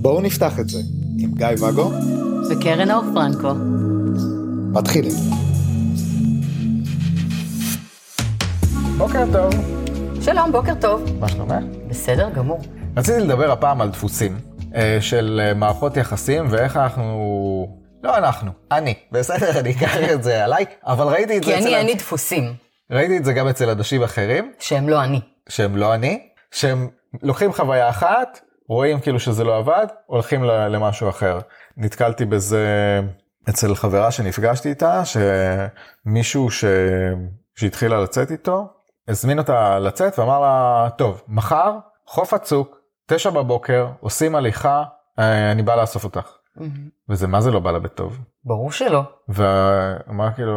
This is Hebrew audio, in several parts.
בואו נפתח את זה עם גיא ואגו וקרן אור פרנקו. מתחילים. בוקר טוב, שלום, בוקר טוב. מה שלומך? בסדר גמור. רציתי לדבר הפעם על דפוסים אה, של אה, מערכות יחסים ואיך אנחנו... לא אנחנו, אני. בסדר, אני אקח את זה עליי, אבל ראיתי את זה כי אצל... אני, ה- אני דפוסים, ראיתי את זה גם אצל אנשים אחרים, שהם לא אני. שהם לא אני, שהם לוקחים חוויה אחת, רואים כאילו שזה לא עבד, הולכים למשהו אחר. נתקלתי בזה אצל חברה שנפגשתי איתה, שמישהו ש... שהתחילה לצאת איתו, הזמין אותה לצאת ואמר לה, טוב, מחר, חוף הצוק, תשע בבוקר, עושים הליכה, אה, אני בא לאסוף אותך. וזה מה זה לא בא לה בטוב. ברור שלא. ואמר כאילו,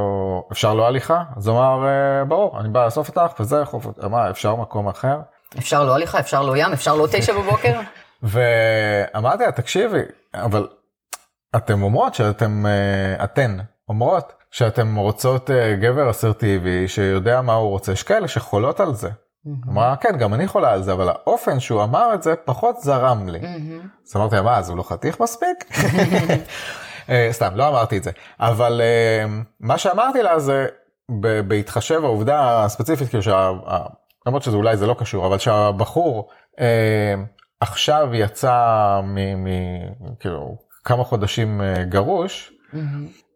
אפשר לא הליכה? אז הוא אמר, "אה, ברור, אני בא לאסוף אותך, וזה חוף, אמר, אפשר מקום אחר? אפשר לא הליכה, אפשר לא ים, אפשר לא תשע בבוקר. ואמרתי לה, תקשיבי, אבל אתן אומרות שאתם, אה, אתן אומרות שאתן רוצות אה, גבר אסרטיבי שיודע מה הוא רוצה, יש כאלה שחולות על זה. אמרה, כן, גם אני חולה על זה, אבל האופן שהוא אמר את זה פחות זרם לי. אז אמרתי מה, אז הוא לא חתיך מספיק? אה, סתם, לא אמרתי את זה. אבל אה, מה שאמרתי לה זה, בהתחשב העובדה הספציפית, כאילו שה... למרות שזה אולי זה לא קשור, אבל שהבחור אה, עכשיו יצא מ... מ- כאילו כמה חודשים גרוש,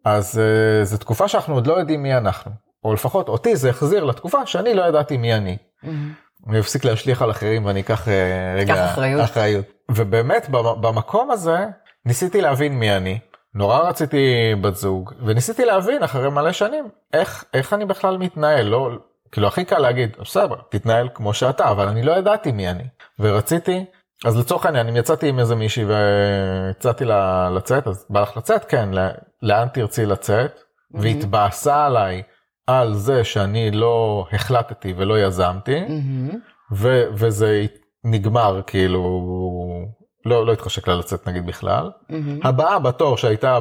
אז זו תקופה שאנחנו עוד לא יודעים מי אנחנו. או לפחות אותי זה החזיר לתקופה שאני לא ידעתי מי אני. אני אפסיק להשליך על אחרים ואני אקח אה, רגע אחריות. אחריות. ובאמת במ- במקום הזה ניסיתי להבין מי אני. נורא רציתי בת זוג וניסיתי להבין אחרי מלא שנים איך איך אני בכלל מתנהל לא כאילו הכי קל להגיד בסדר תתנהל כמו שאתה אבל אני לא ידעתי מי אני ורציתי אז לצורך העניין אם יצאתי עם איזה מישהי והצעתי לה לצאת אז בא לך לצאת כן לאן תרצי לצאת והתבאסה עליי על זה שאני לא החלטתי ולא יזמתי ו- וזה נגמר כאילו לא לא התחשק לה לצאת נגיד בכלל. הבאה בתור שהייתה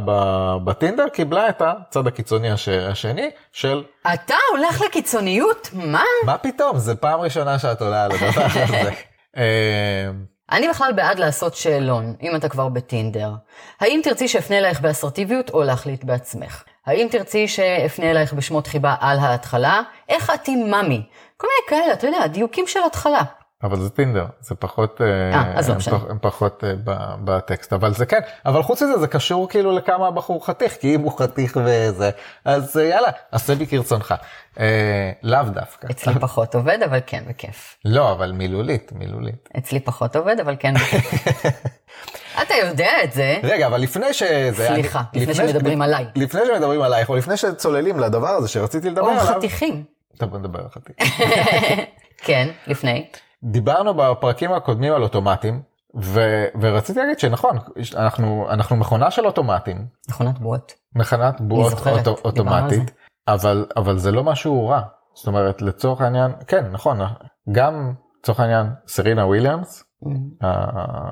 בטינדר קיבלה את הצד הקיצוני הש- השני של אתה הולך לקיצוניות? מה? מה פתאום זה פעם ראשונה שאת עולה על הדבר הזה. אני בכלל בעד לעשות שאלון, אם אתה כבר בטינדר. האם תרצי שאפנה אלייך באסרטיביות או להחליט בעצמך? האם תרצי שאפנה אלייך בשמות חיבה על ההתחלה? איך את עם ממי? כל מיני כאלה, אתה יודע, דיוקים של התחלה. אבל זה טינדר זה פחות אה, אה, אז לא הם משנה. פח- הם פחות אה, ב- בטקסט אבל זה כן אבל חוץ מזה זה קשור כאילו לכמה הבחור חתיך כי אם הוא חתיך וזה אז יאללה עשה בי כרצונך אה, לאו דווקא אצלי פחות עובד, אבל כן, בכיף. לא אבל מילולית מילולית אצלי פחות עובד, אבל כן, בכיף. אתה יודע את זה. רגע אבל לפני שזה סליחה, אני- לפני שמדברים עליי. לפני שמדברים עלייך או לפני שצוללים לדבר הזה שרציתי לדבר או עליו חתיכים. טוב בוא נדבר על חתיך. כן, לפני. דיברנו בפרקים הקודמים על אוטומטים ו- ורציתי להגיד שנכון אנחנו אנחנו מכונה של אוטומטים מכונת בועות. מכונת בועות זוכרת, על אוטומטית אבל אבל זה לא משהו רע זאת אומרת לצורך העניין כן נכון גם לצורך העניין סרינה וויליאמס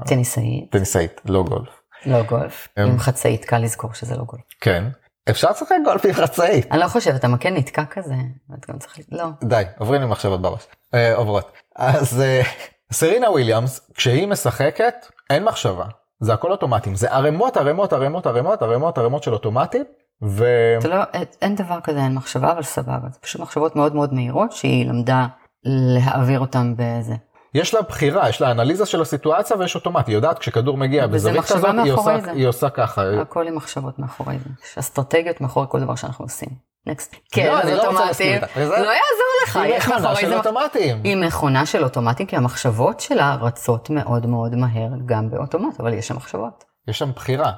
טניסאית, הטניסאית לא גולף לא גולף. עם חצאית, קל לזכור שזה לא גולף. כן אפשר לשחק גולף עם חצאית אני לא חושבת, המקל נתקע כזה. את גם צריך... ל- לא. די עוברים לי מחשבות בראש אה, עוברות אז אה, סרינה וויליאמס כשהיא משחקת אין מחשבה זה הכל אוטומטים זה ערימות ערימות ערימות ערימות ערימות ערימות של אוטומטים ו... זה לא, אין דבר כזה, אין מחשבה, אבל סבבה. זה פשוט מחשבות מאוד מאוד מהירות שהיא למדה להעביר אותן בזה. יש לה בחירה, יש לה אנליזה של הסיטואציה ויש אוטומט, היא יודעת כשכדור מגיע בזווית כזאת, היא עושה. היא עושה ככה. הכל עם מחשבות מאחורי זה. יש אסטרטגיות מאחורי כל דבר שאנחנו עושים. Next. כן, לא, זה לא להסכים אוטומטים. לא יעזור לך, היא יש מכונה מאחורי של זה... אוטומטים. היא מכונה של אוטומטים, כי המחשבות שלה רצות מאוד מאוד מהר גם באוטומט, אבל יש שם מחשבות. יש שם בחירה.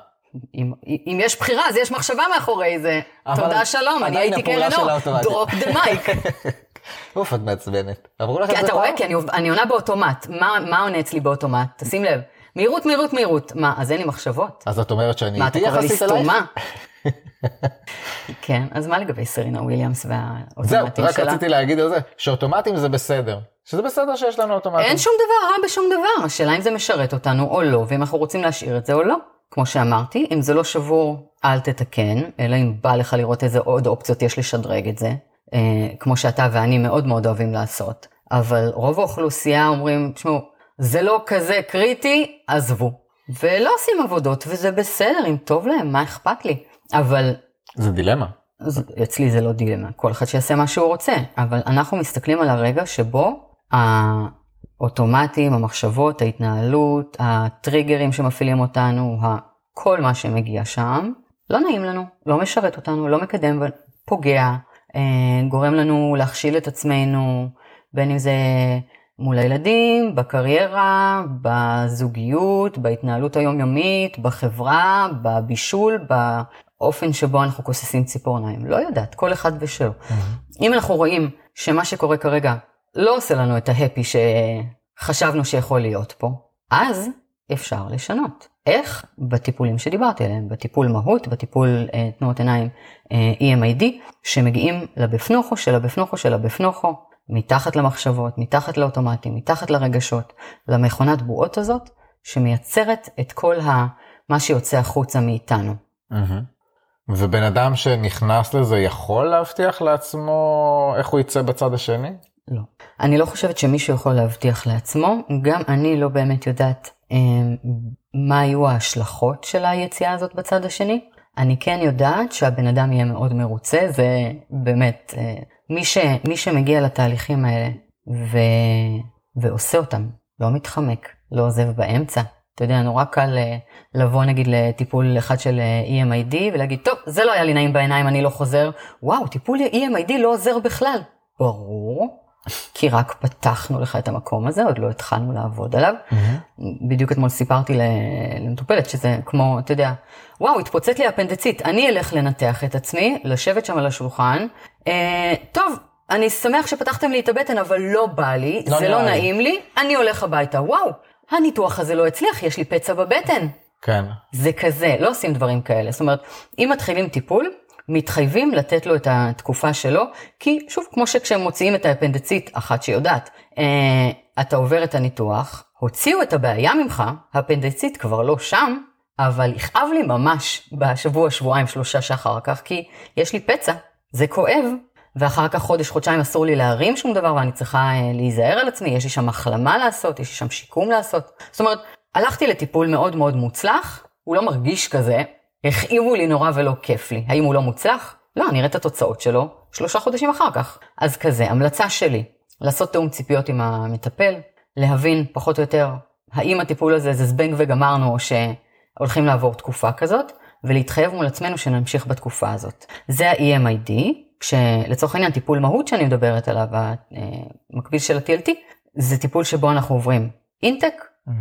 אם, אם יש בחירה, אז יש מחשבה מאחורי זה. תודה, שלום, אני הייתי קרן אור. Drop the mic. אוף, את מעצבנת. אמרו לך את זה אתה רואה, פעם? כי אני, אני עונה באוטומט. מה, מה עונה אצלי באוטומט? תשים לב. מהירות, מהירות, מהירות. מה, אז אין לי מחשבות? אז את אומרת שאני מה, אתה איתי קורא לי יחסית אלייך? סתומה? כן, אז מה לגבי סרינה וויליאמס זהו, והאוטומטים רק שלה? רציתי להגיד על זה, שאוטומטים זה בסדר. שזה בסדר שיש לנו אוטומטים. אין שום דבר רע בשום דבר, השאלה אם זה משרת אותנו או לא, ואם אנחנו רוצים להשאיר את זה או לא. כמו שאמרתי, אם זה לא שבור, אל תתקן, אלא אם בא לך לראות איזה עוד אופציות יש לשדרג את זה, אה, כמו שאתה ואני מאוד מאוד אוהבים לעשות. אבל רוב האוכלוסייה אומרים, תשמעו, זה לא כזה קריטי, עזבו. ולא עושים עבודות, וזה בסדר, אם טוב להם, מה אכפת לי? אבל זה דילמה. אז אצלי זה לא דילמה, כל אחד שיעשה מה שהוא רוצה, אבל אנחנו מסתכלים על הרגע שבו האוטומטים, המחשבות, ההתנהלות, הטריגרים שמפעילים אותנו, כל מה שמגיע שם, לא נעים לנו, לא משרת אותנו, לא מקדם, פוגע, אה, גורם לנו להכשיל את עצמנו, בין אם זה מול הילדים, בקריירה, בזוגיות, בהתנהלות היומיומית, בחברה, בבישול, באופן שבו אנחנו כוססים ציפורניים. לא יודעת, כל אחד ושלו. Mm-hmm. אם אנחנו רואים שמה שקורה כרגע לא עושה לנו את ההפי שחשבנו שיכול להיות פה, אז אפשר לשנות. איך? בטיפולים שדיברתי עליהם, בטיפול מהות, בטיפול אה, תנועות עיניים אה, EMID, שמגיעים לבפנוכו של הבפנוכו של הבפנוכו, מתחת למחשבות, מתחת לאוטומטים, מתחת לרגשות, למכונת בועות הזאת, שמייצרת את כל ה... מה שיוצא החוצה מאיתנו. ובן אדם שנכנס לזה יכול להבטיח לעצמו איך הוא יצא בצד השני? לא. אני לא חושבת שמישהו יכול להבטיח לעצמו, גם אני לא באמת יודעת אה, מה היו ההשלכות של היציאה הזאת בצד השני. אני כן יודעת שהבן אדם יהיה מאוד מרוצה, זה באמת, אה, מי, ש, מי שמגיע לתהליכים האלה ו, ועושה אותם, לא מתחמק, לא עוזב באמצע. אתה יודע, נורא קל אה, לבוא נגיד לטיפול אחד של אה, EMID ולהגיד, טוב, זה לא היה לי נעים בעיניים, אני לא חוזר. וואו, טיפול EMID לא עוזר בכלל. ברור, כי רק פתחנו לך את המקום הזה, עוד לא התחלנו לעבוד עליו. Mm-hmm. בדיוק אתמול סיפרתי למטופלת שזה כמו, אתה יודע, וואו, התפוצץ לי אפנדצית, אני אלך לנתח את עצמי, לשבת שם על השולחן. אה, טוב, אני שמח שפתחתם לי את הבטן, אבל לא בא לי, לא זה לא נעים לי, אני הולך הביתה. וואו, הניתוח הזה לא הצליח, יש לי פצע בבטן. כן. זה כזה, לא עושים דברים כאלה. זאת אומרת, אם מתחילים טיפול, מתחייבים לתת לו את התקופה שלו, כי שוב, כמו שכשהם מוציאים את האפנדצית, אחת שיודעת, אה, אתה עובר את הניתוח, הוציאו את הבעיה ממך, האפנדצית כבר לא שם, אבל יכאב לי ממש בשבוע, שבועיים, שלושה שאחר כך, כי יש לי פצע, זה כואב, ואחר כך חודש, חודשיים אסור לי להרים שום דבר ואני צריכה אה, להיזהר על עצמי, יש לי שם החלמה לעשות, יש לי שם שיקום לעשות. זאת אומרת, הלכתי לטיפול מאוד מאוד מוצלח, הוא לא מרגיש כזה, הכאיבו לי נורא ולא כיף לי. האם הוא לא מוצלח? לא, אני אראה את התוצאות שלו שלושה חודשים אחר כך. אז כזה, המלצה שלי, לעשות תאום ציפיות עם המטפל, להבין פחות או יותר האם הטיפול הזה זה זבנג וגמרנו או שהולכים לעבור תקופה כזאת, ולהתחייב מול עצמנו שנמשיך בתקופה הזאת. זה ה-EMID, כשלצורך העניין טיפול מהות שאני מדברת עליו, המקביל של ה-TLT, זה טיפול שבו אנחנו עוברים אינטק, mm-hmm.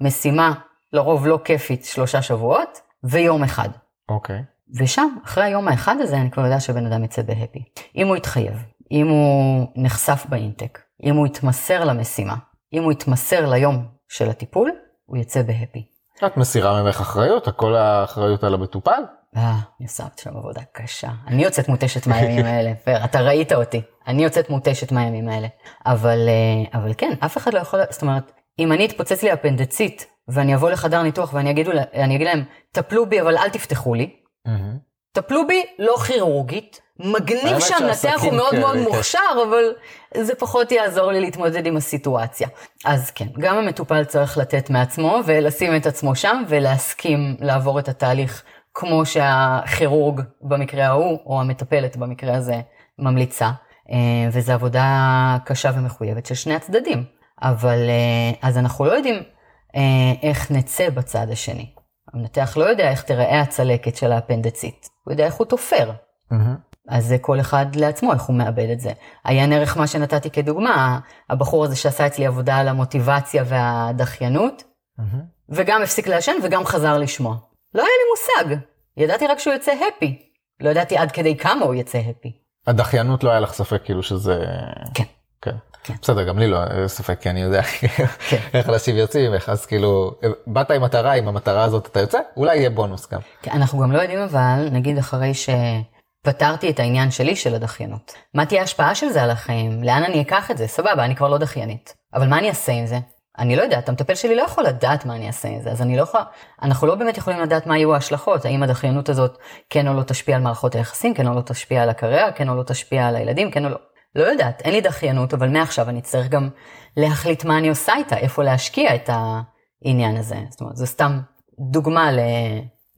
משימה לרוב לא כיפית שלושה שבועות, ויום אחד. אוקיי. Okay. ושם, אחרי היום האחד הזה, אני כבר יודע שבן אדם יצא בהפי. אם הוא יתחייב, אם הוא נחשף באינטק, אם הוא יתמסר למשימה, אם הוא יתמסר ליום של הטיפול, הוא יצא בהפי. את מסירה ממך אחריות, הכל האחריות על המטופל? אה, אני עושה שם עבודה קשה. אני יוצאת מותשת מהימים האלה, פר, אתה ראית אותי. אני יוצאת מותשת מהימים האלה. אבל, אה, אבל כן, אף אחד לא יכול, זאת אומרת, אם אני אתפוצץ לי אפנדצית ואני אבוא לחדר ניתוח ואני אגיד, אגיד להם, טפלו בי אבל אל תפתחו לי. טפלו בי לא כירורגית. מגניב שהמנתח הוא מאוד מאוד מוכשר, אבל זה פחות יעזור לי להתמודד עם הסיטואציה. אז כן, גם המטופל צריך לתת מעצמו ולשים את עצמו שם ולהסכים לעבור את התהליך כמו שהכירורג במקרה ההוא, או המטפלת במקרה הזה, ממליצה. אה, וזו עבודה קשה ומחויבת של שני הצדדים. אבל אה, אז אנחנו לא יודעים אה, איך נצא בצד השני. המנתח לא יודע איך תיראה הצלקת של האפנדצית, הוא יודע איך הוא תופר. Mm-hmm. אז זה כל אחד לעצמו, איך הוא מאבד את זה. עיין ערך מה שנתתי כדוגמה, הבחור הזה שעשה אצלי עבודה על המוטיבציה והדחיינות, mm-hmm. וגם הפסיק לעשן וגם חזר לשמוע. לא היה לי מושג, ידעתי רק שהוא יוצא הפי. לא ידעתי עד כדי כמה הוא יצא הפי. הדחיינות לא היה לך ספק כאילו שזה... כן. כן. כן. בסדר, גם לי לא ספק, כי אני יודע כן. איך אנשים יוצאים, איך אז כאילו, באת עם מטרה, עם המטרה הזאת אתה יוצא, אולי יהיה בונוס גם. כן, אנחנו גם לא יודעים אבל, נגיד אחרי שפתרתי את העניין שלי של הדחיינות, מה תהיה ההשפעה של זה על החיים? לאן אני אקח את זה? סבבה, אני כבר לא דחיינית. אבל מה אני אעשה עם זה? אני לא יודעת, המטפל שלי לא יכול לדעת מה אני אעשה עם זה, אז אני לא יכולה, אנחנו לא באמת יכולים לדעת מה יהיו ההשלכות, האם הדחיינות הזאת כן או לא תשפיע על מערכות היחסים, כן או לא תשפיע על הקריירה, כן או לא תשפיע על הילדים, כן או לא. לא יודעת, אין לי דחיינות, אבל מעכשיו אני צריך גם להחליט מה אני עושה איתה, איפה להשקיע את העניין הזה. זאת אומרת, זו סתם דוגמה ל,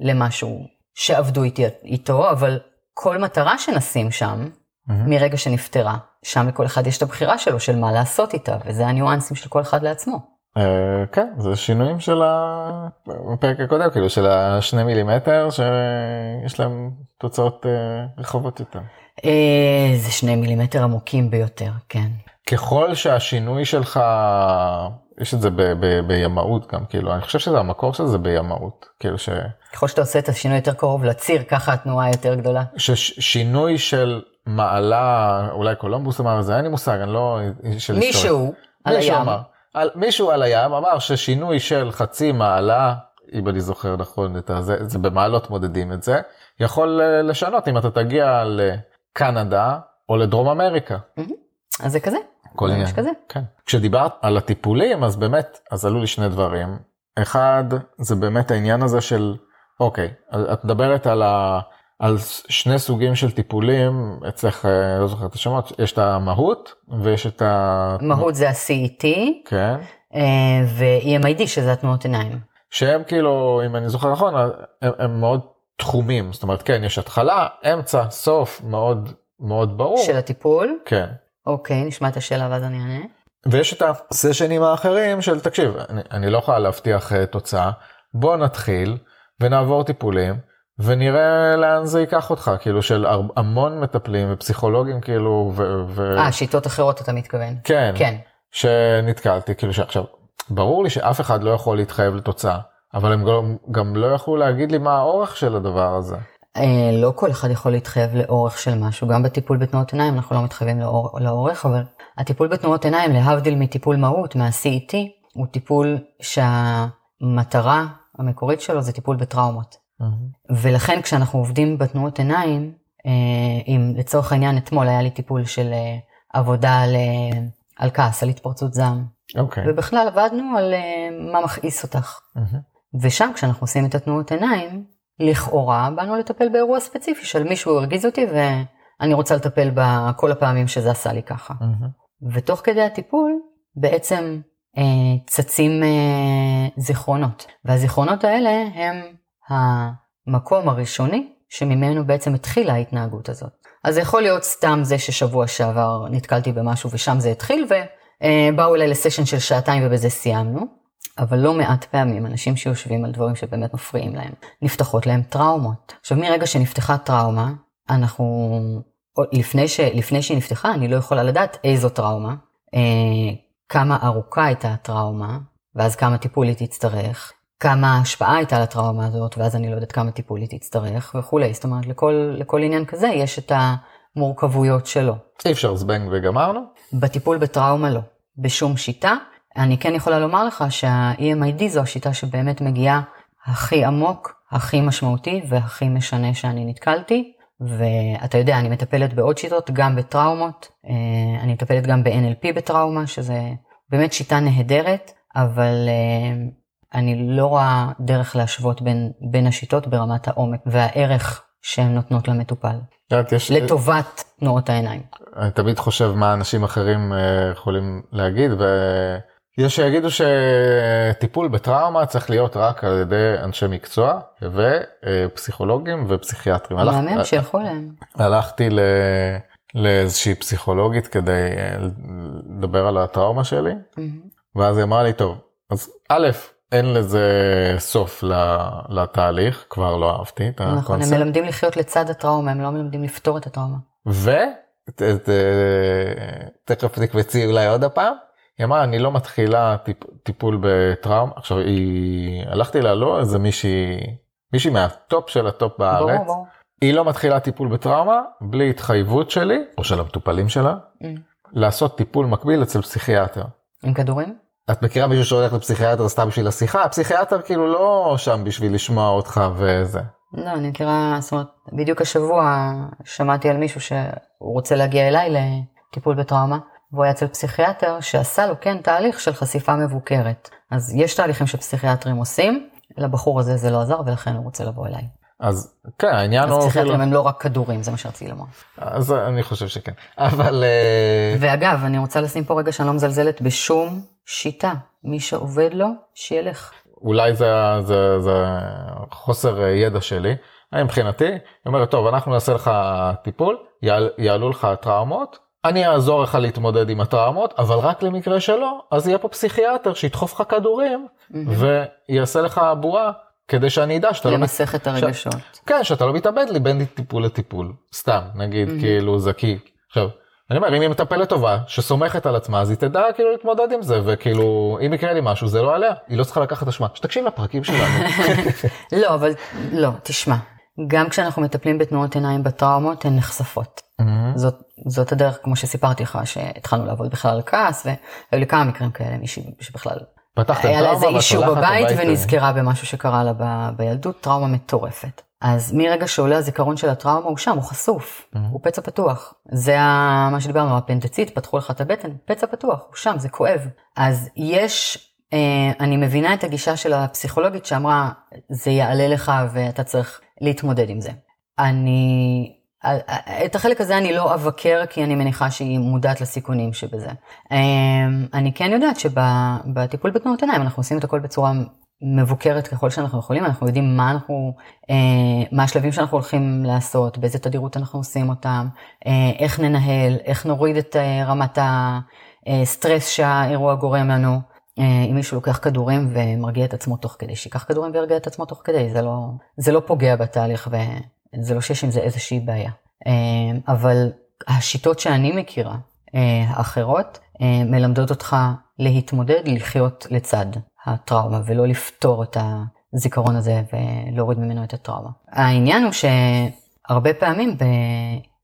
למשהו שעבדו איתי, איתו, אבל כל מטרה שנשים שם, mm-hmm. מרגע שנפטרה, שם לכל אחד יש את הבחירה שלו של מה לעשות איתה, וזה הניואנסים של כל אחד לעצמו. Uh, כן זה שינויים של הפרק הקודם כאילו של השני מילימטר שיש להם תוצאות uh, רחבות יותר. Uh, זה שני מילימטר עמוקים ביותר כן. ככל שהשינוי שלך יש את זה ב- ב- בימאות גם כאילו אני חושב שזה המקור של זה בימאות כאילו ש... ככל שאתה עושה את השינוי יותר קרוב לציר ככה התנועה יותר גדולה. ששינוי של מעלה אולי קולומבוס אמר זה אין לי מושג אני לא של מישהו על מישהו הים. אמר, על, מישהו על הים אמר ששינוי של חצי מעלה אם אני זוכר נכון את הזה זה במעלות מודדים את זה יכול אה, לשנות אם אתה תגיע לקנדה או לדרום אמריקה. אז זה כזה. כל עניין. כזה. כן. כשדיברת על הטיפולים אז באמת אז עלו לי שני דברים. אחד זה באמת העניין הזה של אוקיי את מדברת על, ה, על שני סוגים של טיפולים אצלך אה, לא זוכר את השמות יש את המהות ויש את ה... מהות זה ה-CET כן. אה, ו-EMID שזה התנועות עיניים. שהם כאילו אם אני זוכר נכון הם, הם מאוד תחומים זאת אומרת כן יש התחלה אמצע סוף מאוד מאוד ברור. של הטיפול? כן. אוקיי נשמע את השאלה ואז אני אענה. ויש את הסשנים האחרים של תקשיב אני, אני לא יכולה להבטיח uh, תוצאה בוא נתחיל ונעבור טיפולים ונראה לאן זה ייקח אותך כאילו של המון מטפלים ופסיכולוגים כאילו ו... ו... אה שיטות אחרות אתה מתכוון. כן. כן. שנתקלתי כאילו שעכשיו ברור לי שאף אחד לא יכול להתחייב לתוצאה אבל הם גם, גם לא יכלו להגיד לי מה האורך של הדבר הזה. אה, לא כל אחד יכול להתחייב לאורך של משהו גם בטיפול בתנועות עיניים אנחנו לא מתחייבים לאור, לאורך אבל הטיפול בתנועות עיניים להבדיל מטיפול מהות מה-CET הוא טיפול שהמטרה המקורית שלו זה טיפול בטראומות. Mm-hmm. ולכן כשאנחנו עובדים בתנועות עיניים, אה, אם לצורך העניין אתמול היה לי טיפול של אה, עבודה על, אה, על כעס, על התפרצות זעם. אוקיי. Okay. ובכלל עבדנו על מה מכעיס אותך. Mm-hmm. ושם כשאנחנו עושים את התנועות עיניים, לכאורה באנו לטפל באירוע ספציפי של מישהו הרגיז אותי ואני רוצה לטפל בכל הפעמים שזה עשה לי ככה. Mm-hmm. ותוך כדי הטיפול בעצם אה, צצים אה, זיכרונות, והזיכרונות האלה הם המקום הראשוני שממנו בעצם התחילה ההתנהגות הזאת. אז זה יכול להיות סתם זה ששבוע שעבר נתקלתי במשהו ושם זה התחיל ובאו אליי לסשן של שעתיים ובזה סיימנו, אבל לא מעט פעמים אנשים שיושבים על דברים שבאמת מפריעים להם, נפתחות להם טראומות. עכשיו מרגע שנפתחה טראומה, אנחנו, לפני, ש, לפני שהיא נפתחה אני לא יכולה לדעת איזו טראומה, אה, כמה ארוכה הייתה הטראומה, ואז כמה טיפול היא תצטרך, כמה השפעה הייתה לטראומה הזאת, ואז אני לא יודעת כמה טיפול היא תצטרך וכולי. זאת אומרת, לכל, לכל עניין כזה יש את המורכבויות שלו. אי אפשר זבנג וגמרנו? בטיפול בטראומה לא. בשום שיטה. אני כן יכולה לומר לך שה-EMID זו השיטה שבאמת מגיעה הכי עמוק, הכי משמעותי והכי משנה שאני נתקלתי. ואתה יודע, אני מטפלת בעוד שיטות, גם בטראומות, אה, אני מטפלת גם ב-NLP בטראומה, שזה באמת שיטה נהדרת, אבל אה, אני לא רואה דרך להשוות בין, בין השיטות ברמת העומק והערך שהן נותנות למטופל. יש... לטובת תנועות העיניים. אני תמיד חושב מה אנשים אחרים אה, יכולים להגיד ויש שיגידו שטיפול בטראומה צריך להיות רק על ידי אנשי מקצוע ופסיכולוגים ופסיכיאטרים. מהמם שילכו להם. הלכתי ל... לאיזושהי פסיכולוגית כדי אה, לדבר על הטראומה שלי mm-hmm. ואז היא אמרה לי טוב אז א' אין לזה סוף לתהליך, כבר לא אהבתי את הקונספט. נכון, הם מלמדים לחיות לצד הטראומה, הם לא מלמדים לפתור את הטראומה. ותכף תקפצי אולי עוד הפעם. היא אמרה אני לא מתחילה טיפ, טיפול בטראומה עכשיו היא הלכתי לה לא איזה מישהי מישהי מהטופ של הטופ בארץ. ברור, ברור. היא לא מתחילה טיפול בטראומה בלי התחייבות שלי או של המטופלים שלה mm. לעשות טיפול מקביל אצל פסיכיאטר. עם כדורים? את מכירה מישהו שהולך לפסיכיאטר סתם בשביל השיחה? הפסיכיאטר כאילו לא שם בשביל לשמוע אותך וזה. לא, אני מכירה, זאת אומרת, בדיוק השבוע שמעתי על מישהו שהוא רוצה להגיע אליי לטיפול בטראומה, והוא היה אצל פסיכיאטר שעשה לו כן תהליך של חשיפה מבוקרת. אז יש תהליכים שפסיכיאטרים עושים, לבחור הזה זה לא עזר ולכן הוא רוצה לבוא אליי. אז כן, העניין אז הוא פסיכיאטרים הם לא רק כדורים, זה מה שרציתי לומר. אז אני חושב שכן. אבל אה, ואגב, אני רוצה לשים פה רגע שאני לא מזלזלת בשום שיטה. מי שעובד לו, שילך. אולי זה, זה, זה חוסר ידע שלי. אני מבחינתי, היא אומרת, טוב, אנחנו נעשה לך טיפול, יעל, יעלו לך טראומות, אני אעזור לך להתמודד עם הטראומות, אבל רק למקרה שלא, אז יהיה פה פסיכיאטר שידחוף לך כדורים ויעשה לך בועה, כדי שאני אדע שאתה לא... למסך את הרגשות. כן, שאתה לא מתאבד לי בין טיפול לטיפול. סתם, נגיד, כאילו, זה כי... עכשיו, אני אומר, אם היא מטפלת טובה, שסומכת על עצמה, אז היא תדע כאילו להתמודד עם זה, וכאילו, אם יקרה לי משהו, זה לא עליה, היא לא צריכה לקחת אשמה. שתקשיב לפרקים שלנו. לא, אבל לא, תשמע. גם כשאנחנו מטפלים בתנועות עיניים בטראומות, הן נחשפות. זאת, זאת הדרך, כמו שסיפרתי לך, שהתחלנו לעבוד בכלל על כעס, והיו לי כמה מקרים כאלה, מישהי שבכלל פתחתם היה לה איזה טראומה, אישו בבית. ונזכרה במשהו שקרה לה ב- בילדות, טראומה מטורפת. אז מרגע שעולה הזיכרון של הטראומה, הוא שם, הוא חשוף, הוא פצע פתוח. זה ה- מה שדיברנו, הפנדצית, פתחו לך את הבטן, פצע פתוח, הוא שם, זה כואב. אז יש, אה, אני מבינה את הגישה של הפסיכולוגית שאמרה, זה יעלה לך ואתה צריך להתמודד עם זה. אני, את החלק הזה אני לא אבקר, כי אני מניחה שהיא מודעת לסיכונים שבזה. אה, אני כן יודעת שבטיפול בתנועות עיניים אנחנו עושים את הכל בצורה מבוקרת ככל שאנחנו יכולים, אנחנו יודעים מה אנחנו, אה, מה השלבים שאנחנו הולכים לעשות, באיזה תדירות אנחנו עושים אותם, אה, איך ננהל, איך נוריד את אה, רמת הסטרס שהאירוע גורם לנו. אה, אם מישהו לוקח כדורים ומרגיע את עצמו תוך כדי, שייקח כדורים וירגיע את עצמו תוך כדי, זה לא, זה לא פוגע בתהליך וזה לא שיש עם זה איזושהי בעיה. אה, אבל השיטות שאני מכירה, אה, האחרות, אה, מלמדות אותך להתמודד, לחיות לצד הטראומה ולא לפתור את הזיכרון הזה ולהוריד ממנו את הטראומה. העניין הוא שהרבה פעמים, ב...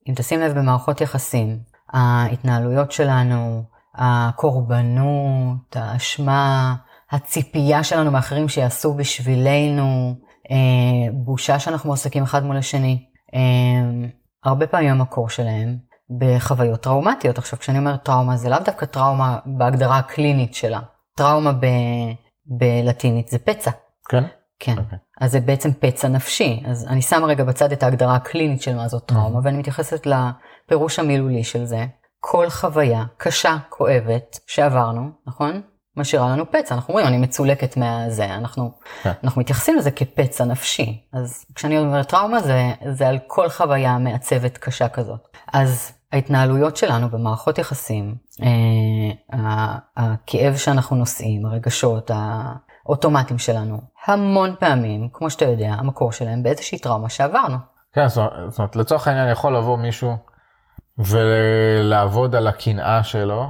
אם תשים לב במערכות יחסים, ההתנהלויות שלנו, הקורבנות, האשמה, הציפייה שלנו מאחרים שיעשו בשבילנו, בושה שאנחנו מועסקים אחד מול השני, אה, הרבה פעמים המקור שלהם בחוויות טראומטיות. עכשיו, כשאני אומרת טראומה, זה לאו דווקא טראומה בהגדרה הקלינית שלה. טראומה ב... בלטינית זה פצע. כן? כן. אוקיי. Okay. אז זה בעצם פצע נפשי. אז אני שמה רגע בצד את ההגדרה הקלינית של מה זאת טראומה, ואני מתייחסת לפירוש המילולי של זה. כל חוויה קשה, כואבת, שעברנו, נכון? משאירה לנו פצע. אנחנו אומרים, אני מצולקת מהזה, אנחנו, כן. אנחנו מתייחסים לזה כפצע נפשי. אז כשאני אומרת טראומה, זה, זה על כל חוויה מעצבת קשה כזאת. אז ההתנהלויות שלנו במערכות יחסים, אה, הכאב שאנחנו נושאים, הרגשות האוטומטיים שלנו, המון פעמים, כמו שאתה יודע, המקור שלהם באיזושהי טראומה שעברנו. כן, זאת אומרת- זאת אומרת, לצורך העניין יכול לבוא מישהו ולעבוד על הקנאה שלו,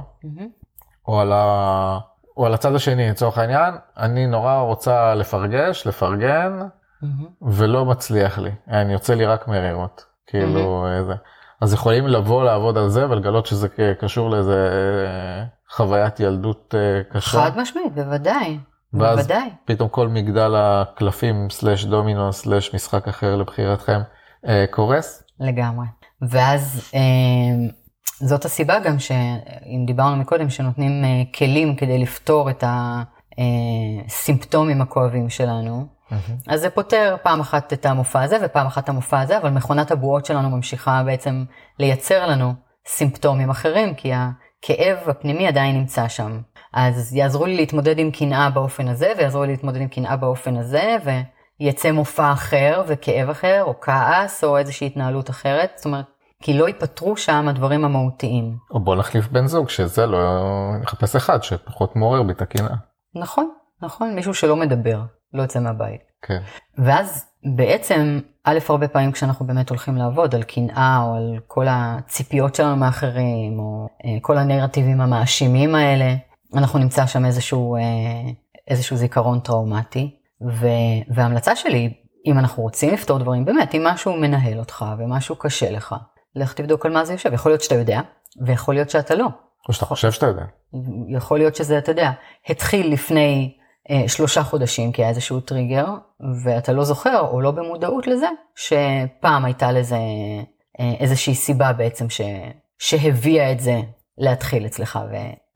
או על, ה... או על הצד השני, לצורך העניין, אני נורא רוצה לפרגש, לפרגן, ולא מצליח לי. אני יוצא לי רק מרירות, כאילו איזה. אז יכולים לבוא לעבוד על זה ולגלות שזה קשור לאיזה אה, חוויית ילדות אה, קשה. חד משמעית, בוודאי. ואז בוודאי. פתאום כל מגדל הקלפים סלאש דומינו סלאש משחק אחר לבחירתכם קורס. לגמרי. ואז זאת הסיבה גם שאם דיברנו מקודם שנותנים אה, כלים כדי לפתור את הסימפטומים הכואבים שלנו, אז זה פותר פעם אחת את המופע הזה ופעם אחת את המופע הזה, אבל מכונת הבועות שלנו ממשיכה בעצם לייצר לנו סימפטומים אחרים, כי הכאב הפנימי עדיין נמצא שם. אז יעזרו לי להתמודד עם קנאה באופן הזה, ויעזרו לי להתמודד עם קנאה באופן הזה, ויצא מופע אחר וכאב אחר, או כעס, או איזושהי התנהלות אחרת. זאת אומרת, כי לא ייפתרו שם הדברים המהותיים. או בוא נחליף בן זוג שזה לא נחפש אחד שפחות מעורר בי את הקנאה. נכון, נכון, מישהו שלא מדבר, לא יוצא מהבית. כן. ואז בעצם, א', הרבה פעמים כשאנחנו באמת הולכים לעבוד על קנאה או על כל הציפיות שלנו מאחרים, או אה, כל הנרטיבים המאשימים האלה, אנחנו נמצא שם איזשהו, אה, איזשהו זיכרון טראומטי. וההמלצה שלי, אם אנחנו רוצים לפתור דברים, באמת, אם משהו מנהל אותך ומשהו קשה לך, לך תבדוק על מה זה יושב. יכול להיות שאתה יודע, ויכול להיות שאתה לא. או שאתה חושב שאתה יודע. יכול להיות שזה, אתה יודע, התחיל לפני אה, שלושה חודשים כי היה איזשהו טריגר, ואתה לא זוכר או לא במודעות לזה, שפעם הייתה לזה אה, איזושהי סיבה בעצם ש, שהביאה את זה להתחיל אצלך,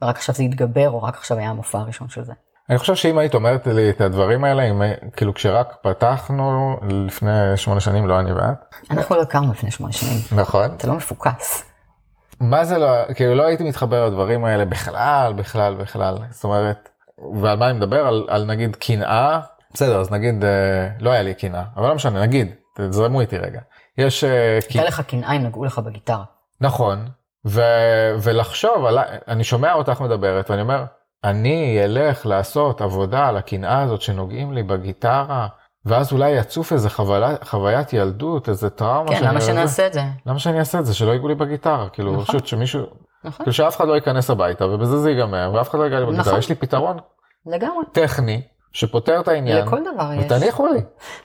ורק עכשיו זה התגבר, או רק עכשיו היה המופע הראשון של זה. אני חושב שאם היית אומרת לי את הדברים האלה, אם, כאילו כשרק פתחנו לפני שמונה שנים, לא אני ואת, אנחנו לא הכרנו לפני שמונה שנים. נכון? אתה לא מפוקס. מה זה לא, כאילו לא הייתי מתחבר לדברים האלה בכלל, בכלל, בכלל. זאת אומרת, ועל מה אני מדבר? על, על נגיד קנאה, בסדר, אז נגיד, אה, לא היה לי קנאה, אבל לא משנה, נגיד, תזרמו איתי רגע. יש... אה, הייתה לך קנאה אם נגעו לך בגיטרה. נכון, ו, ולחשוב, על, אני שומע אותך מדברת ואני אומר, אני אלך לעשות עבודה על הקנאה הזאת שנוגעים לי בגיטרה, ואז אולי יצוף איזה חוויה, חוויית ילדות, איזה טראומה. כן, שאני למה יודע. שנעשה את זה? למה שאני אעשה את זה? שלא ייגעו לי בגיטרה, כאילו, נכון. פשוט שמישהו, נכון, כאילו שאף אחד לא ייכנס הביתה ובזה זה ייגמר, ואף אחד לא ייגע לי בגיטרה, נכון. יש לי פתרון לגמרי. טכני שפותר את העניין, לכל דבר יש. ותניחו לי.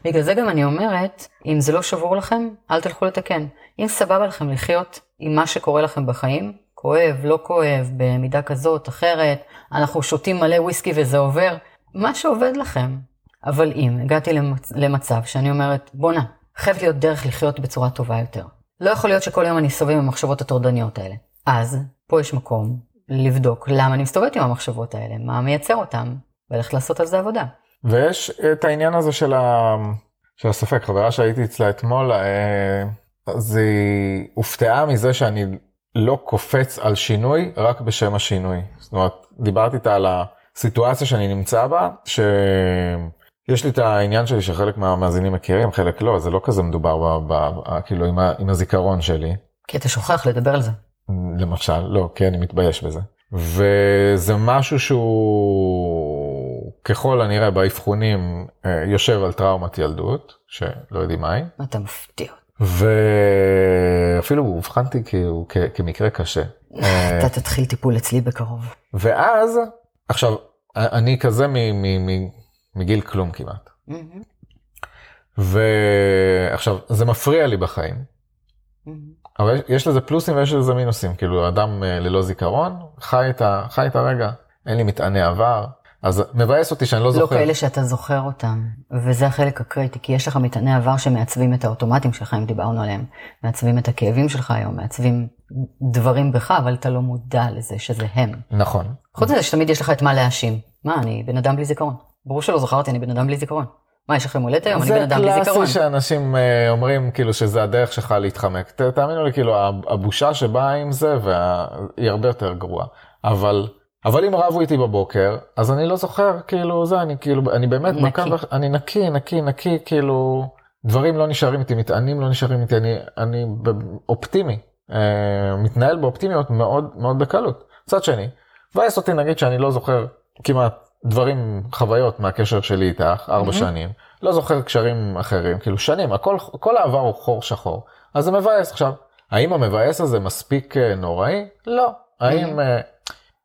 בגלל זה גם אני אומרת, אם זה לא שבור לכם, אל תלכו לתקן. אם סבבה לכם לחיות עם מה שקורה לכם בחיים, כואב, לא כואב, במידה כזאת, אחרת, אנחנו שותים מלא וויסקי וזה עובר, מה שעובד לכם. אבל אם הגעתי למצ... למצב שאני אומרת, בואנה, חייבת להיות דרך לחיות בצורה טובה יותר. לא יכול להיות שכל יום אני אסתובב עם המחשבות הטורדניות האלה. אז, פה יש מקום לבדוק למה אני מסתובבת עם המחשבות האלה, מה מייצר אותם, וללכת לעשות על זה עבודה. ויש את העניין הזה של, ה... של הספק, חברה שהייתי אצלה אתמול, אה, אז היא הופתעה מזה שאני לא קופץ על שינוי רק בשם השינוי. זאת אומרת, דיברתי איתה על הסיטואציה שאני נמצא בה, שיש לי את העניין שלי שחלק מהמאזינים מכירים, חלק לא, זה לא כזה מדובר ב... ב... ב... כאילו עם, ה... עם הזיכרון שלי. כי אתה שוכח לדבר על זה. למשל, לא, כי אני מתבייש בזה. וזה משהו שהוא ככל הנראה באבחונים אה, יושב על טראומת ילדות, שלא יודעים מהי, אתה מפתיע. ואפילו אובחנתי כ- כמקרה קשה. אה, אתה תתחיל טיפול אצלי בקרוב. ואז, עכשיו, אני כזה מ- מ- מ- מגיל כלום כמעט. ועכשיו, זה מפריע לי בחיים, אבל יש- לזה פלוסים ויש לזה מינוסים, כאילו אדם אה, ללא זיכרון, חי את, ה, חי את הרגע, אין לי מטעני עבר, אז מבאס אותי שאני לא לא זוכר. כאלה שאתה זוכר אותם, וזה החלק הקריטי, כי יש לך מטעני עבר שמעצבים את האוטומטים שלך, אם דיברנו עליהם, מעצבים את הכאבים שלך היום, מעצבים דברים בך, אבל אתה לא מודע לזה שזה הם. נכון. חוץ מזה שתמיד יש לך את מה להאשים. מה, אני בן אדם בלי זיכרון. ברור שלא זכרתי, אני בן אדם בלי זיכרון. מה, יש לך יום הולדת היום? אני בן אדם בלי זה זיכרון. קלאסי שאנשים אה, אומרים כאילו שזה הדרך שלך להתחמק. תאמינו לי, כאילו הבושה שבאה עם זה וה... היא הרבה יותר גרועה. אבל, אבל אם רבו איתי בבוקר, אז אני לא זוכר, כאילו זה, אני כאילו, אני באמת, נקי. בקו, אני נקי, נקי, נקי, כאילו, דברים לא נשארים איתי, מטענים לא נשארים איתי, אני, אני אופטימי, אה, מתנהל באופטימיות מאוד מאוד בקלות. מצד שני, מבאס אותי נגיד שאני לא זוכר כמעט דברים, חוויות מהקשר שלי איתך, ארבע שנים, לא זוכר קשרים אחרים, כאילו שנים, הכל, כל העבר הוא חור שחור, אז זה מבאס עכשיו. האם המבאס הזה מספיק אה, נוראי? לא. האם... אה,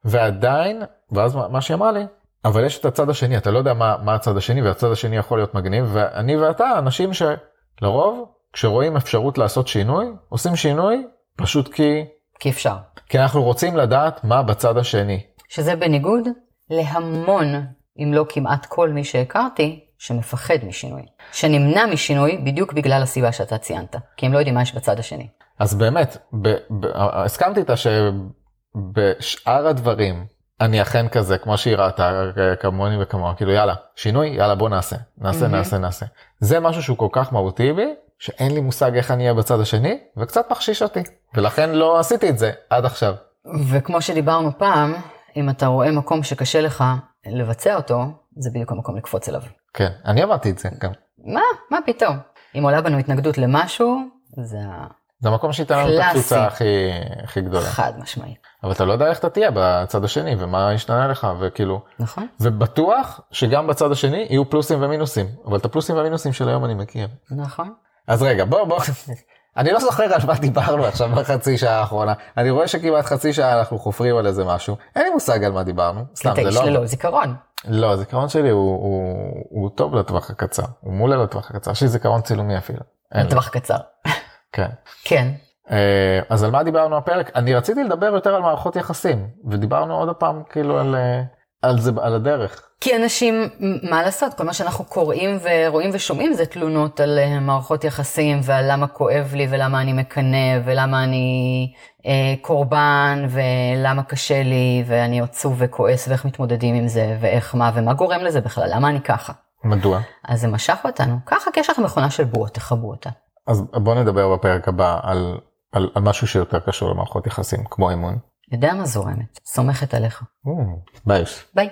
ועדיין, ואז מה שהיא אמרה לי, אבל יש את הצד השני, אתה לא יודע מה, מה הצד השני, והצד השני יכול להיות מגניב, ואני ואתה אנשים שלרוב, כשרואים אפשרות לעשות שינוי, עושים שינוי פשוט כי, כי אפשר. כי אנחנו רוצים לדעת מה בצד השני. שזה בניגוד להמון, אם לא כמעט כל מי שהכרתי, שמפחד משינוי. שנמנע משינוי בדיוק בגלל הסיבה שאתה ציינת. כי הם לא יודעים מה יש בצד השני. אז באמת, ב, ב, הסכמתי איתה שבשאר הדברים, אני אכן כזה, כמו שהיא ראתה, כמוני וכמוה, כאילו יאללה, שינוי, יאללה בוא נעשה, נעשה, נעשה, נעשה. זה משהו שהוא כל כך מהותי בי, שאין לי מושג איך אני אהיה בצד השני, וקצת מחשיש אותי, ולכן לא עשיתי את זה עד עכשיו. וכמו שדיברנו פעם, אם אתה רואה מקום שקשה לך לבצע אותו, זה בדיוק המקום לקפוץ אליו. כן, אני אמרתי את זה גם. מה? מה פתאום? אם עולה בנו התנגדות למשהו, זה זה המקום שייתן לנו את. הקפיצה הכי, הכי גדולה. חד משמעית. אבל אתה לא יודע איך אתה תהיה בצד השני, ומה ישתנה לך, וכאילו, נכון? ובטוח שגם בצד השני יהיו פלוסים ומינוסים, אבל את הפלוסים והמינוסים של היום אני מכיר. נכון. אז רגע, בוא, בוא, אני לא זוכר על מה דיברנו עכשיו בחצי שעה האחרונה. אני רואה שכמעט חצי שעה אנחנו חופרים על איזה משהו. אין לי מושג על מה דיברנו. סתם, זה לא... ללא זיכרון. לא, הזיכרון שלי הוא, הוא, הוא טוב לטווח הקצר. הוא מעולה לטווח הקצר. יש לי זיכרון צילומי אפילו. אין לי. טווח קצר. כן. כן. אה, אז על מה דיברנו הפרק? אני רציתי לדבר יותר על מערכות יחסים, ודיברנו עוד פעם כאילו על, אה, על זה על הדרך. כי אנשים, מה לעשות, כל מה שאנחנו קוראים ורואים ושומעים זה תלונות על אה, מערכות יחסים ועל למה כואב לי ולמה אני מקנא ולמה אני אה, קורבן ולמה קשה לי ואני עצוב וכועס ואיך מתמודדים עם זה ואיך מה ומה גורם לזה בכלל, למה אני ככה. מדוע? אז זה משך אותנו, ככה כי יש לך מכונה של בועות, תכבו אותה. אז בוא נדבר בפרק הבא על, על, על משהו שיותר קשור למערכות יחסים, כמו אימון. יודע מה זורמת, סומכת עליך. ביי. ביי.